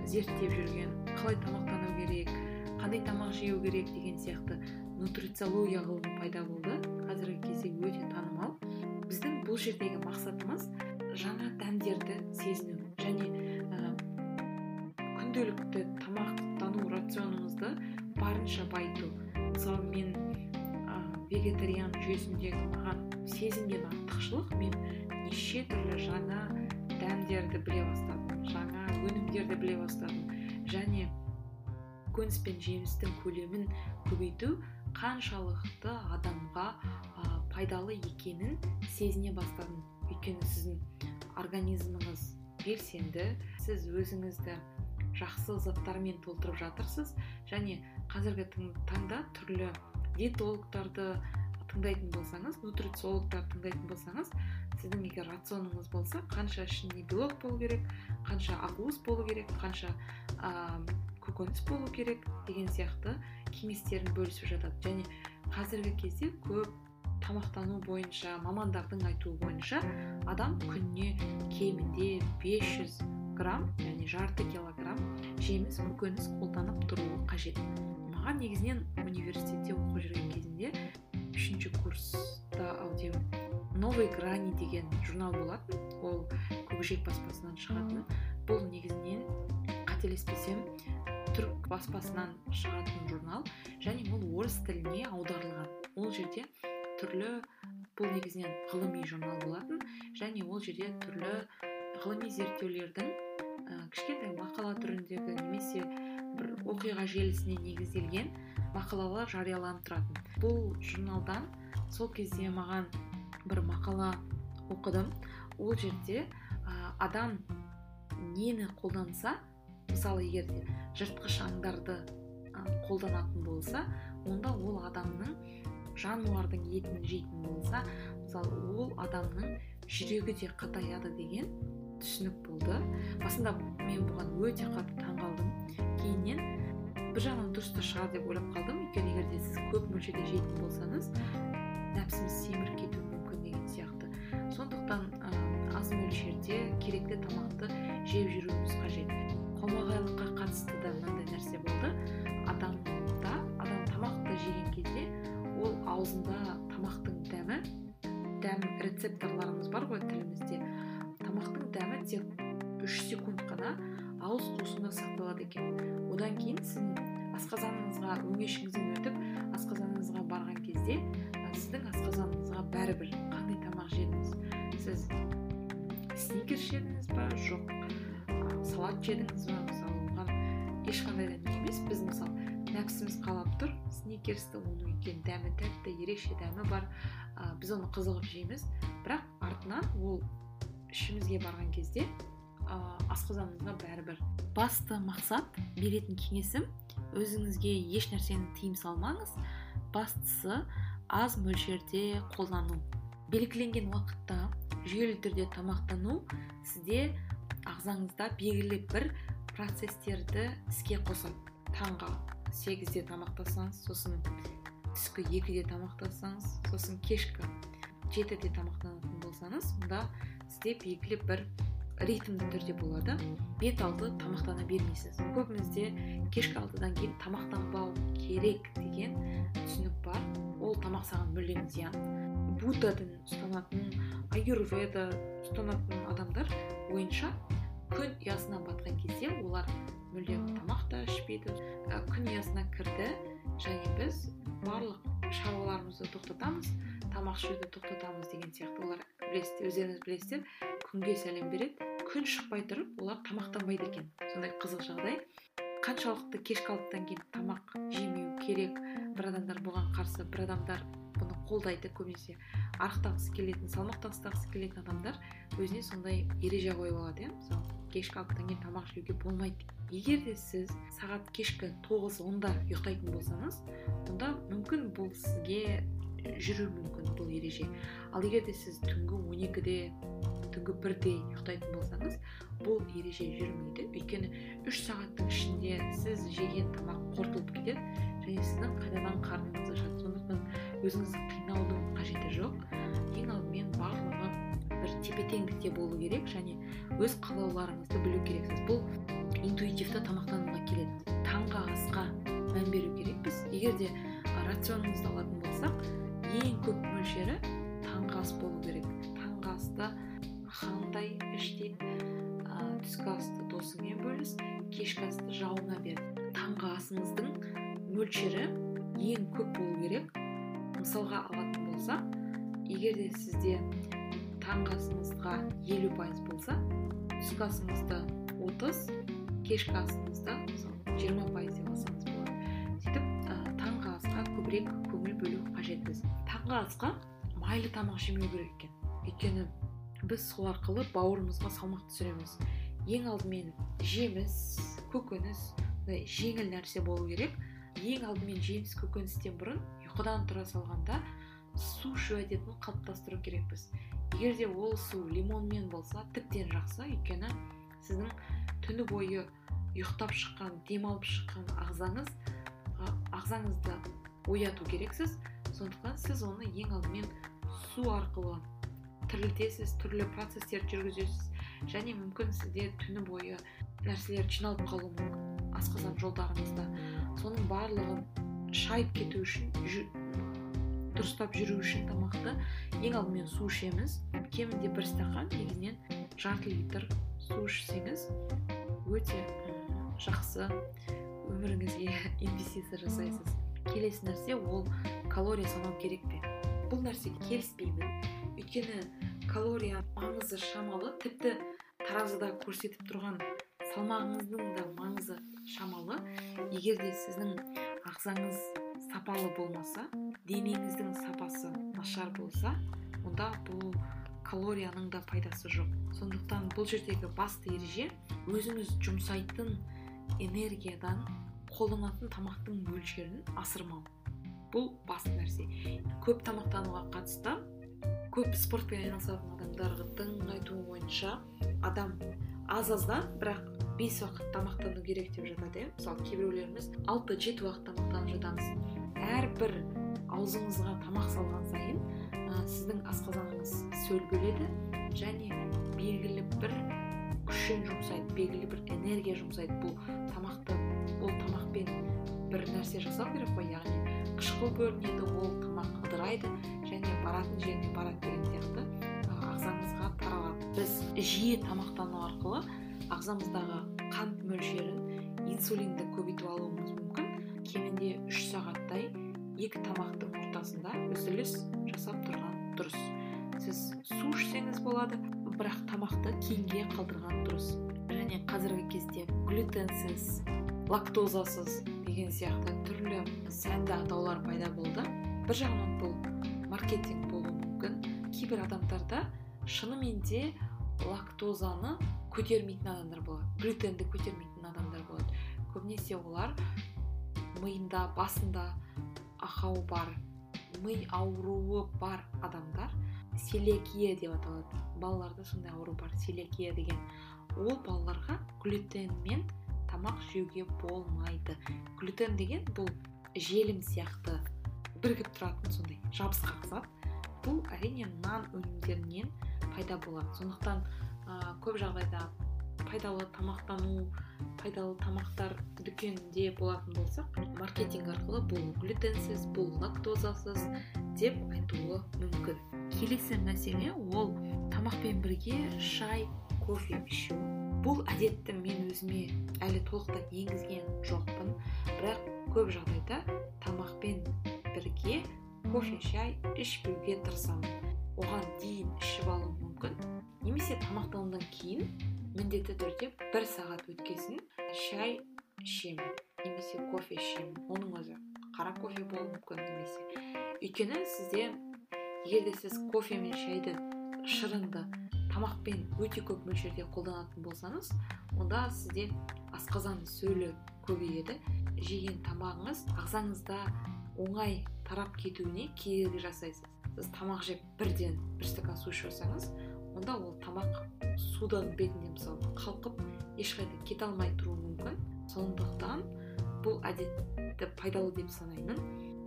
зерттеп жүрген қалай тамақтану керек қандай тамақ жеу керек? деген сияқты нутрициология ғылымы пайда болды. Қазіргі кезде өте танымал. Біздің бұл жердегі мақсатымыз жаңа дәмдерді сезіну және ә, күнделікті тамақтану рационыңызды барынша байыту. Мысалы мен ә, вегетариан жүйесіндегі маған сезінген артықшылық мен неше түрлі жаңа дәмдерді біле бастадым жаңа өнімдерді біле бастадым және көкөніс пен жемістің көлемін көбейту қаншалықты адамға ә, пайдалы екенін сезіне бастадым. Өйткені сіздің организміңіз белсенді сіз өзіңізді жақсы заттармен толтырып жатырсыз және қазіргі таңда түрлі диетологтарды тыңдайтын болсаңыз нутрициологтар тыңдайтын болсаңыз сіздің егер рационыңыз болса қанша ішінде белок болу керек қанша ақуыз болу керек қанша ә, көкөніс болу керек деген сияқты кеңестерін бөлісіп жатады. Және қазіргі кезде көп тамақтану бойынша мамандардың айтуы бойынша адам күніне кемінде 500 грамм яғни жарты килограмм жеміс көкөніс қолданып тұруы қажет. Маған негізінен университетте оқып жүрген кезімде үшінші курста аудио новые грани деген журнал болатын. Ол көкжиек баспасынан шығатын. Бұл негізінен қателеспесем түрік баспасынан шығатын журнал және ол орыс тіліне аударылған. Ол жерде түрлі бұл негізінен ғылыми журнал болатын және ол жерде түрлі ғылыми зерттеулердің ә, кішкентай мақала түріндегі немесе бір оқиға желісіне негізделген мақалалар жарияланып тұратын. Бұл журналдан сол кезде маған бір мақала оқыдым. Ол жерде ә, адам нені қолданса мысалы егер де жыртқыш аңдарды қолданатын болса онда ол адамның жануардың етін жейтін болса мысалы ол адамның жүрегі де қатаяды деген түсінік болды. Басында мен бұған өте қатты таңғалдым кейіннен бір жағынан дұрыс та шығар деп ойлап қалдым. Өйткені егер де сіз көп мөлшерде жейтін болсаңыз нәпсіміз семіріп кетуі мүмкін деген сияқты. Сондықтан аз мөлшерде керекті тамақты жеп жүруіміз қажет. Қомағайлыққа қатысты да мынандай нәрсе болды. Адамда адам тамақты жеген кезде ол аузында тамақтың дәмі дәм рецепторларымыз бар ғой тілімізде. Тамақтың дәмі тек үш секунд қана ауыз қуысында сақталады екен. Одан кейін сіздің асқазаныңызға өңешіңізден салат жедіңіз ба? Мысалы оған ешқандай да не емес. Біз мысалы нәпсіміз қалап тұр. Сникерсті оның өйткені дәмі тәтті ерекше дәмі бар. Ә, біз оны қызығып жейміз. Бірақ артынан ол ішімізге барған кезде ә, асқазанымызға бәрібір басты мақсат беретін кеңесім өзіңізге еш нәрсені тыйым салмаңыз. Бастысы аз мөлшерде қолдану. Белгіленген уақытта жүйелі түрде тамақтану сізде ағзаңызда белгілі бір процестерді іске қосады таңғы сегізде тамақтасаңыз сосын түскі екіде тамақтансаңыз сосын кешкі жетіде тамақтанатын болсаңыз онда сізде белгілі бір ритмді түрде болады. Бет алды тамақтана бермейсіз. Көбімізде кешкі алтыдан кейін тамақтанбау керек деген түсінік бар. Ол тамақ саған мүлдем зиян. Будда дін ұстанатын аюрведа ұстанатын адамдар бойынша күн ұясына батқан кезде олар мүлдем тамақ та ішпейді. Күн ұясына кірді және біз барлық шаруаларымызды тоқтатамыз тамақ ішуді тоқтатамыз деген сияқты. Олар білесіздер өздеріңіз білесіздер күнге сәлем береді. Күн шықпай тұрып олар тамақтанбайды екен. Сондай қызық жағдай. Қаншалықты кешкі алтыдан кейін тамақ жемеу керек бір адамдар бұған қарсы бір адамдар бұны қолдайды көбінесе арықтағысы келетін салмақ тастағысы келетін адамдар өзіне сондай ереже қойып алады иә? Мысалы кешкі алтыдан кейін тамақ жеуге болмайды. Егер де сіз сағат кешкі тоғыз онда ұйықтайтын болсаңыз онда мүмкін бұл сізге жүруі мүмкін бұл ереже. Ал егер де сіз түнгі он екіде түнгі бірде ұйықтайтын болсаңыз бұл ереже жүрмейді. Өйткені үш сағаттың ішінде сіз жеген тамақ қорытылып кетеді және сіздің қайтадан қарныңыз ашады сондықтан өзіңізді қинаудың қажеті жоқ. Ең алдымен барлығы бір тепе теңдікте болу керек және өз қалауларыңызды білу керексіз. Бұл интуитивті тамақтануға келеді. Таңғы асқа мән беру керекпіз. Егер де рационыңызды алатын болсақ ең көп мөлшері таңғы ас болу керек. Таңғы аста қандай іш түскі асты досыңмен бөліс кешкі асты жауыңа бер. Таңғы асыңыздың мөлшері ең көп болу керек. Мысалға алатын болсақ егер де сізде таңғы асыңызға елу пайыз болса түскі асыңызды отыз кешкі асыңызды жиырма пайыз деп алсаңыз болады. Сөйтіп ә, таңғы асқа көбірек көңіл бөлу қажетпіз таңғы асқа майлы тамақ жемеу керек екен. Өйткені біз сол арқылы бауырымызға салмақ түсіреміз. Ең алдымен жеміс көкөніс жеңіл нәрсе болу керек. Ең алдымен жеміс көкөністен бұрын ұйқыдан тұра салғанда су ішу әдетін қалыптастыру керекпіз. Егер де ол су лимонмен болса тіптен жақсы өйткені сіздің түні бойы ұйықтап шыққан демалып шыққан ағзаңыз ағзаңызды ояту керексіз. Сондықтан сіз оны ең алдымен су арқылы тірілтесіз түрлі процестерді жүргізесіз. Және мүмкін сізде түні бойы нәрселер жиналып қалуы мүмкін асқазан жолдарыңызда. Соның барлығын шайып кету үшін дұрыстап жүру үшін тамақты. Ең алдымен су ішеміз. Кемінде бір стақан негізінен жарты литр су ішсеңіз өте жақсы өміріңізге инвестиция жасайсыз. Келесі нәрсе ол калория санау керек пе? Бұл нәрсеге келіспеймін. Өйткені калория маңызы шамалы. Тіпті таразыда көрсетіп тұрған салмағыңыздың да маңызы шамалы. Егер де сіздің ағзаңыз сапалы болмаса денеңіздің сапасы нашар болса онда бұл калорияның да пайдасы жоқ. Сондықтан бұл жердегі басты ереже өзіңіз жұмсайтын энергиядан қолданатын тамақтың мөлшерін асырмау. Бұл басты нәрсе. Көп тамақтануға қатысты көп спортпен айналысатын адамдардың айтуы бойынша адам аз аздан бірақ бес уақыт тамақтану керек деп жатады иә. Мысалы кейбіреулеріміз алты жеті уақыт тамақтанып жатамыз. Әрбір аузыңызға тамақ салған сайын ә, сіздің асқазаныңыз сөлбіледі және белгілі бір күшін жұмсайды белгілі бір энергия жұмсайды бұл тамақты ол тамақпен бір нәрсе жасау керек қой яғни қышқыл бөлінеді ол тамақ ыдырайды және баратын жеріне барады деген сияқты ағзаңызға таралады. Біз жиі тамақтану арқылы ағзамыздағы қант мөлшерін инсулинді көбейтіп алуымыз мүмкін. Кемінде үш сағаттай екі тамақтың ортасында үзіліс жасап тұрған дұрыс. Сіз су ішсеңіз болады бірақ тамақты кейінге қалдырған дұрыс. Және қазіргі кезде глютенсіз лактозасыз деген сияқты түрлі сәнді атаулар пайда болды. Бір жағынан бұл маркетинг болуы мүмкін. Кейбір адамдарда шынымен де лактозаны көтермейтін адамдар болады. Глютенді көтермейтін адамдар болады. Көбінесе олар миында басында ақау бар ми ауруы бар адамдар. Селекия деп аталады. Балаларда сондай ауру бар селекия деген. Ол балаларға глютенмен тамақ жеуге болмайды. Глютен деген бұл желім сияқты бірігіп тұратын сондай жабысқақ зат. Бұл әрине нан өнімдерінен пайда болады. Сондықтан ә, көп жағдайда пайдалы тамақтану пайдалы тамақтар дүкенінде болатын болсақ маркетинг арқылы бұл глютенсіз бұл лактозасыз деп айтуы мүмкін. Келесі мәселе ол тамақпен бірге шай кофе ішу бұл әдетті мен өзіме әлі толықтай енгізген жоқпын. Бірақ көп жағдайда тамақпен бірге кофе шай ішпеуге тырысамын. Оған дейін ішіп алу мүмкін. Немесе тамақтанудан кейін міндетті түрде бір сағат өткесін шай ішемін немесе кофе ішемін. Оның өзі қара кофе болуы мүмкін немесе. Өйткені сізде егер де сіз кофе мен шайды шырынды тамақпен өте көп мөлшерде қолданатын болсаңыз онда сізде асқазан сөлі көбейеді. Жеген тамағыңыз ағзаңызда оңай тарап кетуіне кедергі жасайсыз. Сіз тамақ жеп бірден бір стакан су ішіп онда ол тамақ судың бетінде мысалы қалқып ешқайда кете алмай тұруы мүмкін. Сондықтан бұл әдетті пайдалы деп санаймын.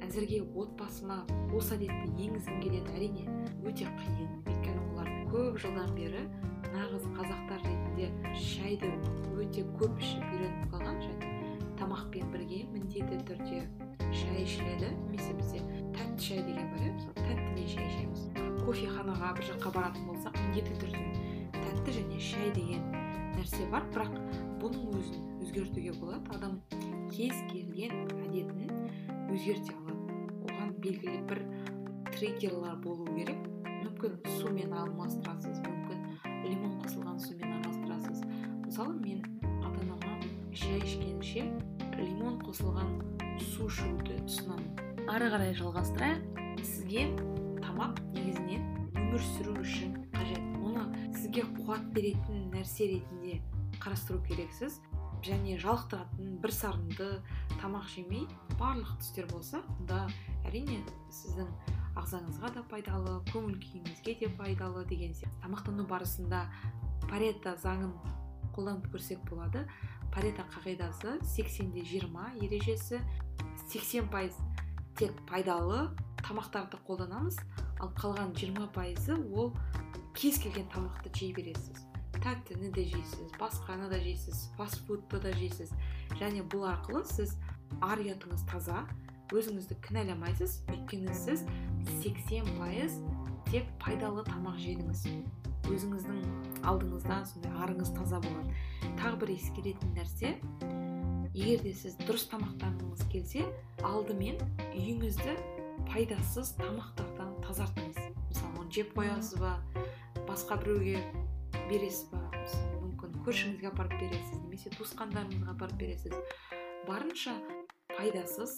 Әзірге отбасыма осы әдетті енгізгім келеді. Әрине өте қиын. Өйткені олар көп жылдан бері нағыз қазақтар ретінде шайды өте көп ішіп үйреніп қалған және тамақпен бірге міндетті түрде шай ішіледі. Немесе бізде тәтті шай деген бар иә мысалы тәттімен шай ішеміз. Кофеханаға бір жаққа баратын болсақ міндетті түрде тәтті және шай деген нәрсе бар. Бірақ бұның өзін өзгертуге болады. Адам кез келген әдетін өзгерте алады. Оған белгілі бір триггерлар болу керек. Мүмкін сумен алмастырасыз мүмкін лимон қосылған сумен алмастырасыз мысалы мен ата анама шай ішкенше лимон қосылған су ішуді ұсынамын. Ары қарай жалғастырайық сізге тамақ негізінен өмір сүру үшін қажет. Оны сізге қуат беретін нәрсе ретінде қарастыру керексіз. Және жалықтыратын бір сарынды тамақ жемей барлық түстер болса онда әрине сіздің ағзаңызға да пайдалы көңіл күйіңізге де пайдалы деген сияқты тамақтану барысында парето заңын қолданып көрсек болады. Парето қағидасы 80-де 20 ережесі 80 пайыз тек пайдалы тамақтарды қолданамыз. Ал қалған 20 пайызы ол кез келген тамақты жей бересіз. Тәттіні де жейсіз басқаны да жейсіз фастфудты да жейсіз. Және бұл арқылы сіз ар ұятыңыз таза өзіңізді кінәламайсыз. Өйткені сіз 80 пайыз тек пайдалы тамақ жедіңіз. Өзіңіздің алдыңызда сондай арыңыз таза болады тағы бір ескеретін нәрсе егер де сіз дұрыс тамақтанғыңыз келсе алдымен үйіңізді пайдасыз тамақтардан тазартыңыз. Мысалы оны жеп қоясыз ба басқа біреуге бересіз ба? Мүмкін көршіңізге апарып бересіз немесе туысқандарыңызға апарып бересіз. Барынша пайдасыз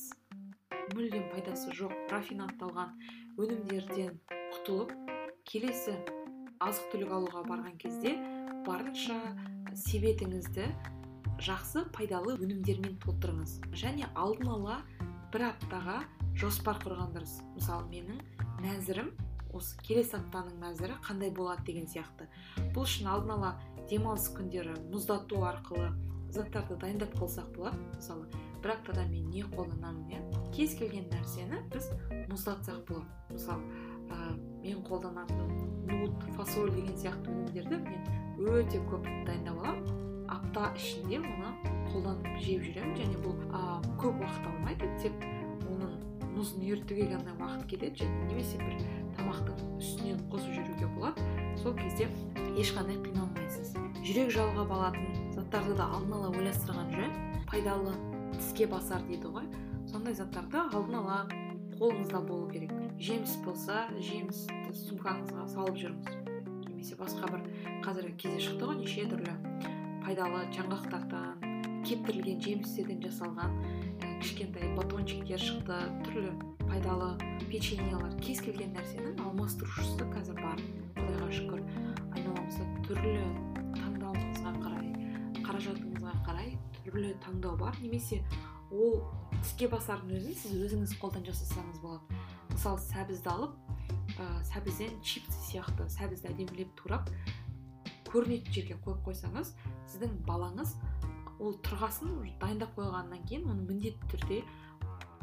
мүлдем пайдасы жоқ рафинатталған өнімдерден құтылып келесі азық түлік алуға барған кезде барынша себетіңізді жақсы пайдалы өнімдермен толтырыңыз. Және алдын ала бір аптаға жоспар құрған дұрыс мысалы менің нәзірім осы келесі аптаның нәзірі қандай болады деген сияқты. Бұл үшін алдын ала демалыс күндері мұздату арқылы заттарды дайындап қалсақ болады. Мысалы бір аптада мен не қолданамын иә? Кез келген нәрсені біз мұздатсақ болады. Мысалы ә, мен қолданатын нут фасоль деген сияқты өнімдерді мен өте көп дайындап аламын. Апта ішінде оны қолданып жеп жүремін және бұл көп уақыт алмайды тек оның мұзын ерітуге ғана уақыт кетеді және немесе бір тамақтың үстінен қосып жүруге болады. Сол кезде ешқандай қиналмайсыз. Жүрек жалғап алатын заттарды да алдын ала ойластырған жөн. Пайдалы тіске басар дейді ғой. Сондай заттарды алдын ала қолыңызда болу керек. Жеміс болса жемісті сумкаңызға салып жүріңіз. Немесе басқа бір қазіргі кезде шықты ғой неше түрлі пайдалы жаңғақтардан кептірілген жемістерден жасалған кішкентай батончиктер шықты түрлі пайдалы печеньелар кез келген нәрсенің алмастырушысы қазір бар құдайға шүкір. Айналамызда түрлі таңдауыңызға қарай қаражатыңызға қарай түрлі таңдау бар. Немесе ол тіске басардың өзін сіз өзіңіз қолдан жасасаңыз болады. Мысалы сәбізді алып ә, сәбізден чипсы сияқты сәбізді әдемілеп турап көрінетін жерге қойып қойсаңыз сіздің балаңыз ол тұрғасын дайындап қойғаннан кейін оны міндетті түрде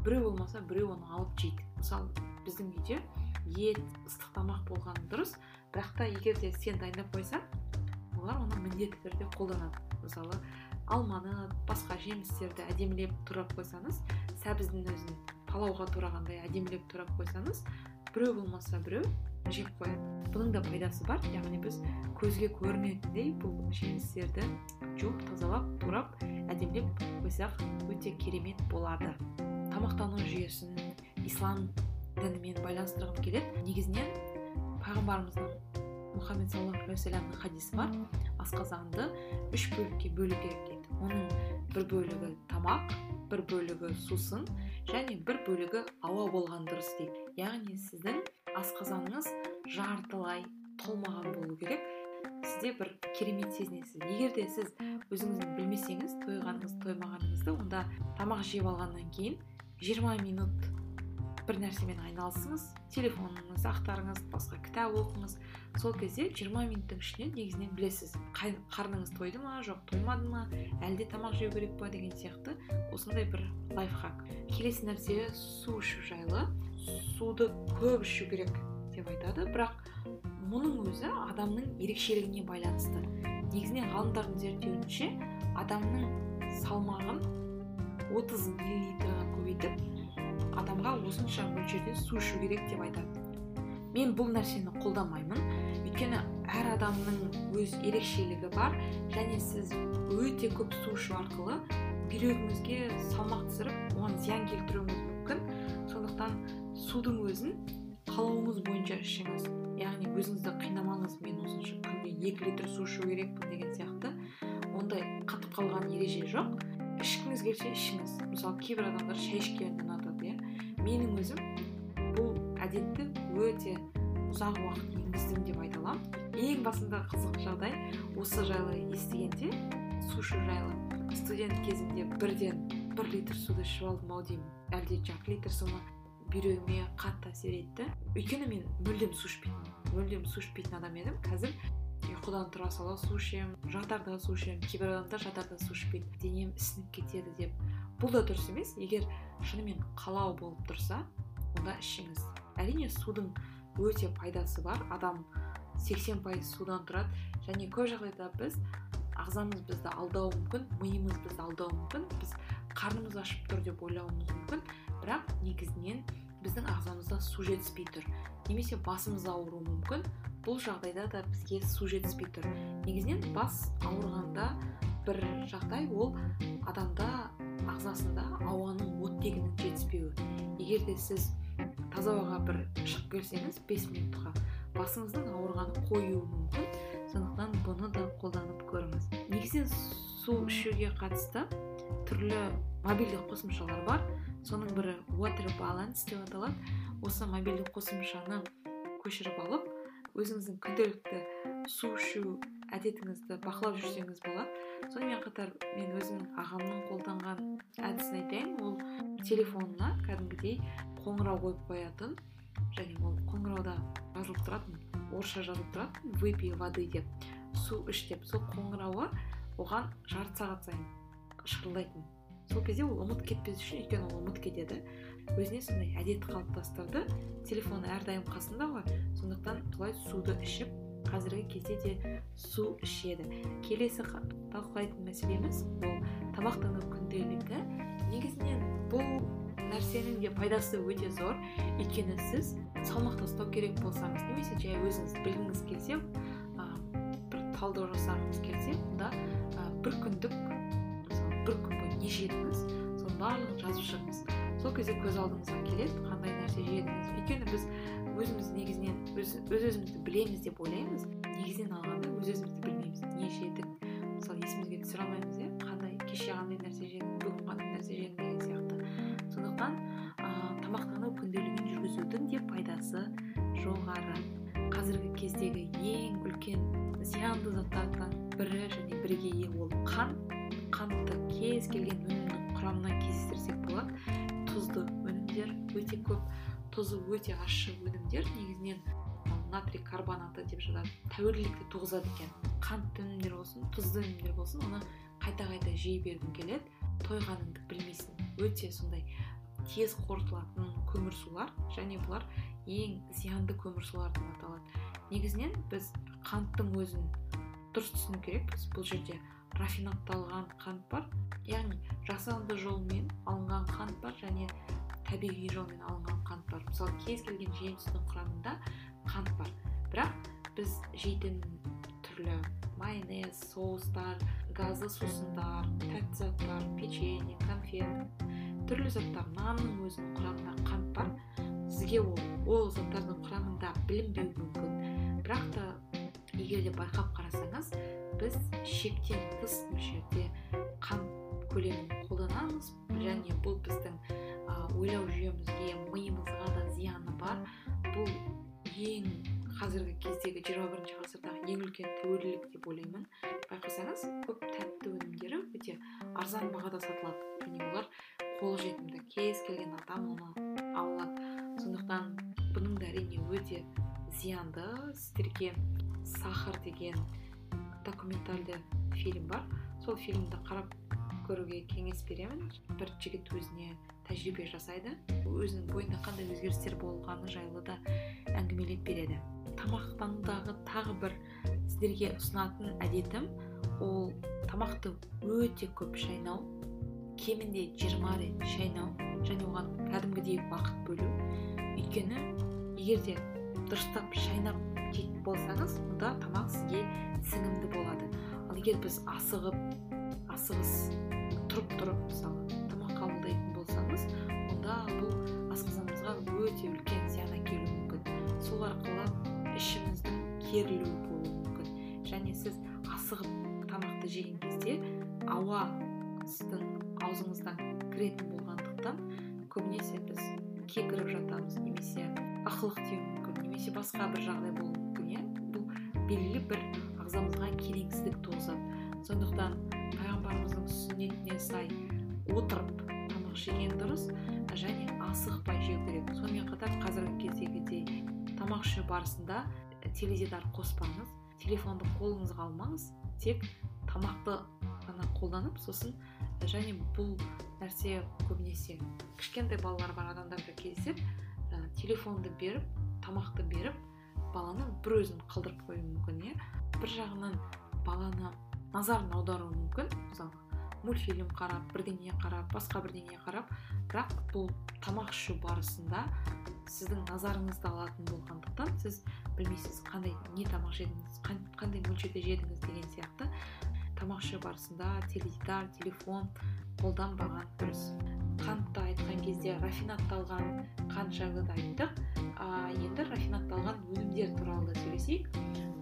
біреу болмаса біреу оны алып жейді. Мысалы біздің үйде ет ыстық тамақ болғаны дұрыс бірақ та егер де сен дайындап қойсаң олар оны міндетті түрде қолданады. Мысалы алманы басқа жемістерді әдемілеп турап қойсаңыз сәбіздің өзін палауға турағандай әдемілеп турап қойсаңыз біреу болмаса біреу жеп қояды бұның да пайдасы бар яғни біз көзге көрінетіндей бұл жемістерді жуып тазалап турап әдемілеп қойсақ өте керемет болады. Тамақтану жүйесін ислам дінімен байланыстырғым келеді. Негізінен пайғамбарымыздың мұхаммед саллаллаху алейхи вассаламның хадисі бар. Асқазанды үш бөлікке бөлу керек дейді оның бір бөлігі тамақ бір бөлігі сусын және бір бөлігі ауа болған дұрыс дейді. Яғни сіздің асқазаныңыз жартылай толмаған болу керек. Сізде бір керемет сезінесіз. Егер де сіз өзіңіздің білмесеңіз тойғаныңыз тоймағаныңызды онда тамақ жеп алғаннан кейін 20 минут бір нәрсемен айналысыңыз телефоныңызды ақтарыңыз басқа кітап оқыңыз. Сол кезде 20 минуттың ішінен негізінен білесіз қарныңыз тойды ма жоқ тоймады ма әлде тамақ жеу керек па деген сияқты осындай бір лайфхак. Келесі нәрсе су ішу жайлы. Суды көп ішу керек деп айтады. Бірақ мұның өзі адамның ерекшелігіне байланысты. Негізінен ғалымдардың зерттеуінше адамның салмағын 30 миллилитрға көбейтіп адамға осынша мөлшерде су ішу керек деп айтады. Мен бұл нәрсені қолдамаймын. Өйткені әр адамның өз ерекшелігі бар және сіз өте көп су ішу арқылы бүйрегіңізге салмақ түсіріп оған зиян келтіруіңіз мүмкін. Сондықтан судың өзін қалауыңыз бойынша ішіңіз. Яғни өзіңізді қинамаңыз мен осынша күніне екі литр су ішу керекпін деген сияқты. Ондай қатып қалған ереже жоқ. Ішкіңіз келсе ішіңіз. Мысалы кейбір адамдар шай ішкенді менің өзім бұл әдетті өте ұзақ уақыт енгіздім деп айта аламын. Ең басында қызық жағдай осы жайлы естігенде су ішу жайлы. Студент кезімде бірден бір литр суды ішіп алдым. Ау деймін әлде жарты литр су ма? Бүйрегіме қатты әсер етті. Өйткені мен мүлдем су ішпейтінмін мүлдем су ішпейтін адам едім. Қазір ұйқыдан тұра сала су ішемін жатарда су ішемін кейбір адамдар жатарда су ішпейді денем ісініп кетеді деп. Бұл да дұрыс емес. Егер шынымен қалау болып тұрса онда ішіңіз. Әрине судың өте пайдасы бар. Адам 80 пайыз судан тұрады. Және көп жағдайда біз ағзамыз бізді алдауы мүмкін миымыз бізді алдауы мүмкін. Біз қарнымыз ашып тұр деп ойлауымыз мүмкін. Бірақ негізінен біздің ағзамызда су жетіспей тұр. Немесе басымыз ауыруы мүмкін. Бұл жағдайда да бізге су жетіспей тұр. Негізінен бас ауырғанда бір жағдай ол адамда ағзасында ауаның оттегінің жетіспеуі. Егер де сіз таза ауаға бір шығып келсеңіз 5 минутқа басыңыздың ауырғаны қоюы мүмкін. Сондықтан бұны да қолданып көріңіз. Негізінен су ішуге қатысты түрлі мобильдік қосымшалар бар. Соның бірі water balance деп аталады. Осы мобильдік қосымшаны көшіріп алып өзіңіздің күнделікті су ішу әдетіңізді бақылап жүрсеңіз болады. Сонымен қатар мен өзімнің ағамның қолданған әдісін айтайын. Ол телефонына кәдімгідей қоңырау қойып қоятын және ол қоңырауда жазылып тұратын орысша жазылып тұратын выпей воды деп су іш деп. Сол қоңырауы оған жарты сағат сайын шырылдайтын. Сол кезде ол ұмыт кетпес үшін өйткені ол ұмыт кетеді. Өзіне сондай әдет қалыптастырды. Телефоны әрдайым қасында ғой. Сондықтан солай суды ішіп қазіргі кезде де су ішеді. Келесі талқылайтын мәселеміз ол тамақтану күнделігі негізінен бұл нәрсенің де пайдасы өте зор. Өйткені сіз салмақты ұстау керек болсаңыз немесе жай өзіңіз білгіңіз келсе ә, бір талдау жасағыңыз келсе онда ә, бір күндік мысалы бір күн не жедіңіз. Соның барлығын жазып шығыңыз. Сол кезде көз алдыңызға келеді қандай нәрсе жедіңіз. Өйткені біз өзіміз негізінен өз, өз өзімізді білеміз деп ойлаймыз. Негізінен алғанда өз өзімізді білмейміз. Не жедік? Мысалы есімізге түсіре алмаймыз иә? Қандай кеше қандай нәрсе жедім бүгін қандай нәрсе жедім деген сияқты. Сондықтан ә, тамақтану күнделігін жүргізудің де пайдасы жоғары. Қазіргі кездегі ең үлкен зиянды заттардың бірі және бірге ие ол қант қантты кез келген өнімнің құрамынан кездестірсек болады. Тұзды өнімдер өте көп. Тұзы өте ащы өнімдер. Негізінен натрий карбонаты деп жатады тәуелділікті туғызады екен. Қантты өнімдер болсын тұзды өнімдер болсын оны қайта қайта жей бергің келеді. Тойғаныңды білмейсің. Өте сондай тез қорытылатын көмірсулар және бұлар ең зиянды көмірсулар деп аталады. Негізінен біз қанттың өзін дұрыс түсіну керекпіз. Бұл жерде рафинатталған қант бар. Яғни жасанды жолмен алынған қант бар және табиғи жолмен алынған қант бар. Мысалы кез келген жемістің құрамында қант бар. Бірақ біз жейтін түрлі майонез соустар газды сусындар тәтті заттар печенье конфет түрлі заттар нанның өзінің құрамында қант бар. Сізге ол ол заттардың құрамында білінбеуі мүмкін. Бірақ та егер де байқап қарасаңыз біз шектен тыс мөлшерде қант көлемін қолданамыз. Және бұл біздің ойлау жүйемізге миымызға да зияны бар. Бұл ең қазіргі кездегі 21 бірінші ғасырдағы ең үлкен тәуелділік деп ойлаймын. Байқасаңыз көп тәтті өнімдері өте арзан бағада сатылады. Және олар қолжетімді кез келген адам оны ала алады. Сондықтан бұның да әрине өте зиянды. Сіздерге сахар деген документальды фильм бар. Сол фильмді қарап көруге кеңес беремін. Бір жігіт өзіне тәжірибе жасайды. Өзінің бойында қандай өзгерістер болғаны жайлы да әңгімелеп береді. Тамақтанудағы тағы бір сіздерге ұсынатын әдетім ол тамақты өте көп шайнау кемінде 20 рет шайнау және оған кәдімгідей уақыт бөлу. Өйткені егер де дұрыстап шайнап жейтін болсаңыз онда тамақ сізге сіңімді болады. Ал егер біз асығып асығыс тұрып тұрып мысалы тамақ қабылдайтын болсаңыз онда бұл асқазанымызға өте үлкен зиян әкелуі мүмкін. Сол арқылы ішіміздің керілуі болуы мүмкін. Және сіз асығып тамақты жеген кезде ауа сіздің аузыңыздан кіретін болғандықтан көбінесе біз кекіріп жатамыз немесе мүмкін немесе басқа бір жағдай болуы мүмкін иә? Бұл белгілі бір ағзамызға келеңсіздік туғызады. Сондықтан пайғамбарымыздың сүннетіне сай отырып тамақ жеген дұрыс және асықпай жеу керек. Сонымен қатар қазіргі кездегідей тамақ ішу барысында теледидар қоспаңыз телефонды қолыңызға алмаңыз тек тамақты ғана қолданып сосын және бұл нәрсе көбінесе кішкентай балалар бар адамдарда кездеседі телефонды беріп тамақты беріп баланы бір өзін қалдырып қоюы мүмкін иә. Бір жағынан баланы назарын аударуы мүмкін. Мысалы мультфильм қарап бірдеңе қарап басқа бірдеңе қарап. Бірақ бұл тамақ ішу барысында сіздің назарыңызды алатын болғандықтан сіз білмейсіз қандай не тамақ жедіңіз қандай мөлшерде жедіңіз деген сияқты. Тамақ ішу барысында теледидар телефон қолданбаған дұрыс. Қантты айтқан кезде рафинатталған қант жайлы да айттық. А енді рафинатталған өнімдер туралы да сөйлесейік.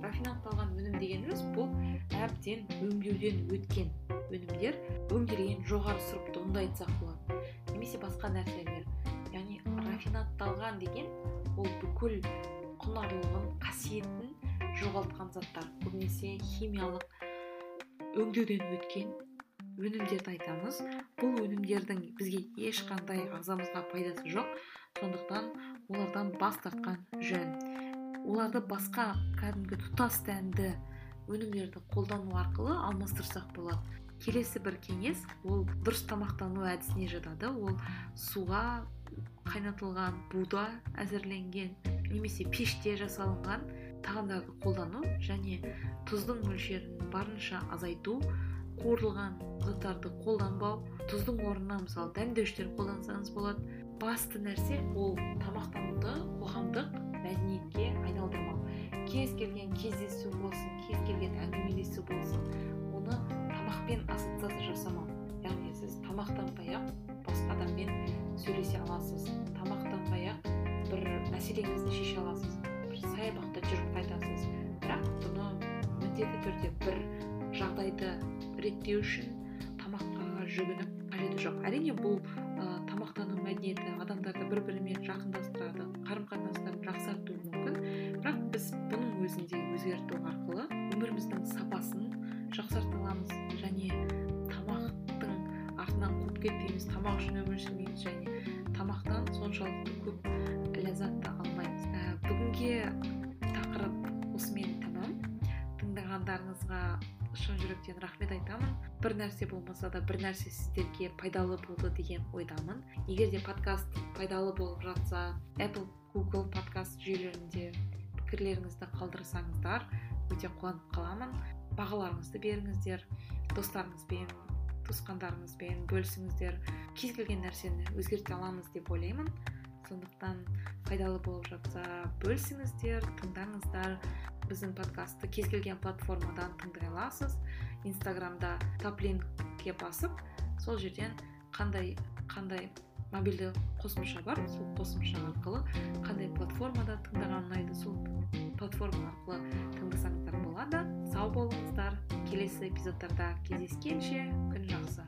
Рафинатталған өнім дегеніміз бұл әбден өңдеуден өткен өнімдер. Өңделген жоғары сұрыпты онда айтсақ болады. Немесе басқа нәрселер. Яғни рафинатталған деген ол бүкіл құнарлығын қасиетін жоғалтқан заттар. Көбінесе химиялық өңдеуден өткен өнімдерді айтамыз. Бұл өнімдердің бізге ешқандай ағзамызға пайдасы жоқ. Сондықтан олардан бас тартқан жөн. Оларды басқа кәдімгі тұтас дәнді өнімдерді қолдану арқылы алмастырсақ болады. Келесі бір кеңес ол дұрыс тамақтану әдісіне жатады. Ол суға қайнатылған буда әзірленген немесе пеште жасалынған тағамдарды қолдану және тұздың мөлшерін барынша азайту қуырылған заттарды қолданбау тұздың орнына мысалы дәмдеуіштер қолдансаңыз болады. Басты нәрсе ол тамақтануды қоғамдық мәдениетке айналдырмау. Кез келген кездесу болсын кез келген әңгімелесу болсын оны тамақпен ассоциация жасамау. Яғни сіз тамақтанбай ақ басқа адаммен сөйлесе аласыз тамақтанбай ақ бір мәселеңізді шеше аласыз бір саябақта жүріп қайтасыз. Бірақ бұны міндетті түрде бір жағдайды реттеу үшін тамаққа жүгініп қажеті жоқ. Әрине бұл ә, тамақтану мәдениеті адамдарды бір бірімен жақындастырады қарым қатынастарын бір нәрсе сіздерге пайдалы болды деген ойдамын. Егер де подкаст пайдалы болып жатса apple google подкаст жүйелерінде пікірлеріңізді қалдырсаңыздар өте қуанып қаламын. Бағаларыңызды беріңіздер достарыңызбен туысқандарыңызбен бөлісіңіздер. Кез келген нәрсені өзгерте аламыз деп ойлаймын. Сондықтан пайдалы болып жатса бөлісіңіздер тыңдаңыздар. Біздің подкастты кез келген платформадан тыңдай аласыз. Инстаграмда таплинкке басып сол жерден қандай қандай мобильді қосымша бар сол қосымша арқылы қандай платформада тыңдаған ұнайды сол платформа арқылы тыңдасаңыздар болады. Сау болыңыздар. Келесі эпизодтарда кездескенше күн жақсы.